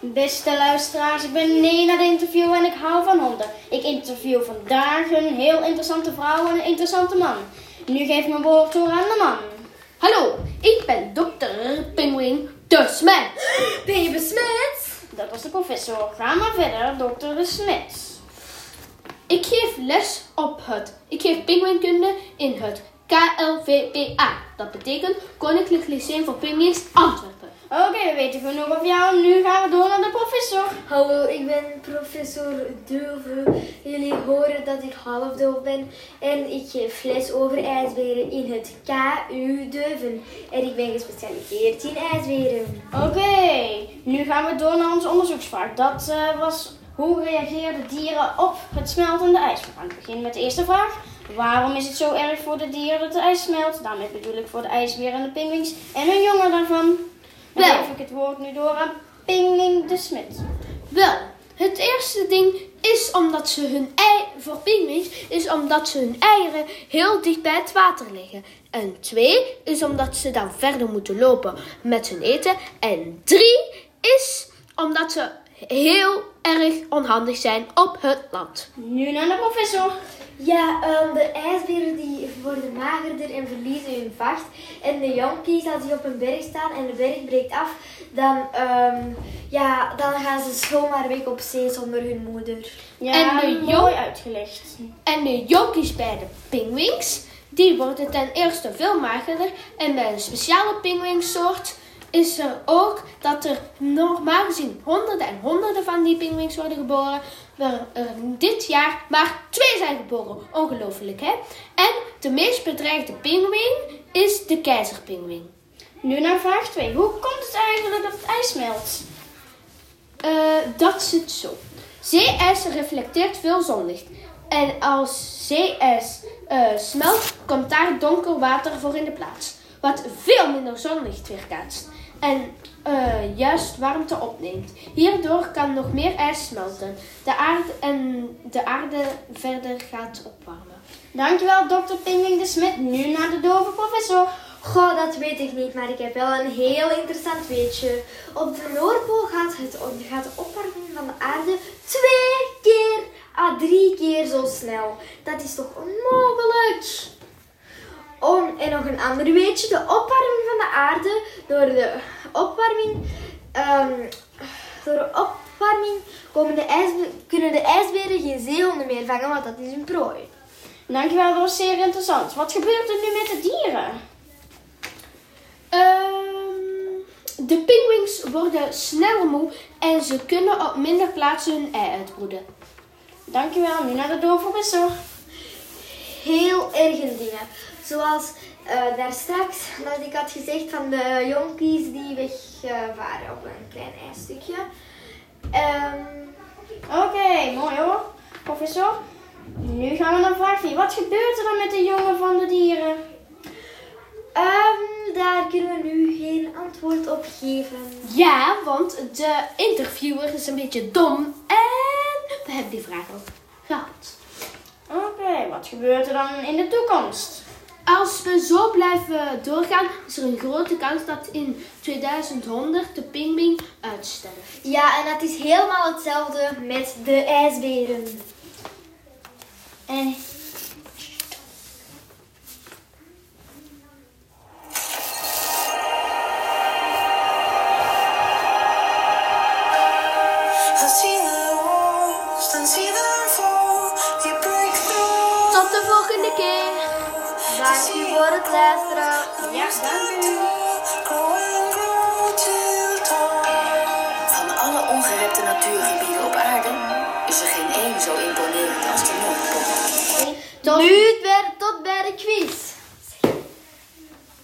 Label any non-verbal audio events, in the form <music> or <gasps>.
Beste luisteraars, ik ben Nena de interview en ik hou van honden. Ik interview vandaag een heel interessante vrouw en een interessante man. Nu geef ik mijn woord door aan de man. Hallo, ik ben dokter Pinguïn de Smet. <gasps> Ben je besmet? Dat was de professor. Ga maar verder, dokter de Smit. Ik geef les op het. Ik geef pinguïnkunde in het KLVPA. Dat betekent Koninklijk Lyceum voor Pinguïns Antwerpen. Oké, we weten genoeg over jou. Nu gaan we door naar de professor. Hallo, ik ben professor Deuve. Jullie horen dat ik halfdoof ben en ik geef les over ijsberen in het KU Deuven. En ik ben gespecialiseerd in ijsberen. Oké, nu gaan we door naar onze onderzoeksvraag. Dat eh, was hoe reageerden dieren op het smeltende ijs? We gaan beginnen met de eerste vraag. Waarom is het zo erg voor de dieren dat het ijs smelt? Daarmee bedoel ik voor de ijsberen en de pinguïns en hun jongen daarvan. Dan Wel. geef ik het woord nu door aan Pingwing de Smit. Wel, het eerste ding is omdat ze hun ei, voor pinguïns, is omdat ze hun eieren heel dicht bij het water liggen. En twee is omdat ze dan verder moeten lopen met hun eten. En drie is omdat ze heel erg onhandig zijn op het land. Nu naar de professor. Ja, ehm, de ijsberen die worden magerder en verliezen hun vacht. En de jonkies, als die op een berg staan en de berg breekt af, dan, ehm, ja, dan gaan ze zomaar weg op zee zonder hun moeder. Ja, En de mooi uitgelegd. En de jonkies bij de pinguïns, die worden ten eerste veel magerder. En bij een speciale pinguïnsoort is er ook dat er normaal gezien honderden en honderden van die pinguïns worden geboren. Maar er dit jaar maar twee zijn geboren. Ongelooflijk, hè? En de meest bedreigde pinguïn is de keizerpinguïn. Nu naar vraag 2. Hoe komt het eigenlijk dat het ijs smelt? Eh, dat zit zo. Zeeijs reflecteert veel zonlicht. En als zeeijs eh, smelt, komt daar donker water voor in de plaats. Wat veel minder zonlicht weerkaatst. En eh, juist warmte opneemt. Hierdoor kan nog meer ijs smelten. De aarde en de aarde verder gaat opwarmen. Dankjewel, dokter Pingwing de Smit. Nu naar de dove professor. Goh, dat weet ik niet, maar ik heb wel een heel interessant weetje. Op de Noordpool gaat, het, gaat de opwarming van de aarde twee keer à drie keer zo snel. Dat is toch onmogelijk? Om, en nog een ander weetje. De opwarming aarde door de opwarming... ehm, door de opwarming komen de ijsbe- kunnen de ijsberen geen zeehonden meer vangen, want dat is hun prooi. Dankjewel, dat was zeer interessant. Wat gebeurt er nu met de dieren? Ehm, de pinguïns worden sneller moe en ze kunnen op minder plaatsen hun ei uitbroeden. Dankjewel, nu naar de professor. Heel erge dingen. Zoals eh, daar straks dat ik had gezegd van de jonkies die wegvaren op een klein ijsstukje. Ehm, Oké, mooi hoor. Professor, nu gaan we naar vraag 4. Wat gebeurt er dan met de jongen van de dieren? ehm, daar kunnen we nu geen antwoord op geven. Ja, want de interviewer is een beetje dom en we hebben die vraag al gehad. Wat gebeurt er dan in de toekomst? Als we zo blijven doorgaan, is er een grote kans dat in 2100 de pinguïn uitsterft. Ja, en dat is helemaal hetzelfde met de ijsberen. En Dank u voor het luisteren. ja, dank u. Van alle ongerepte natuurgebieden op aarde is er geen één zo imponerend als de Noordpool. Nu weer tot bij de quiz.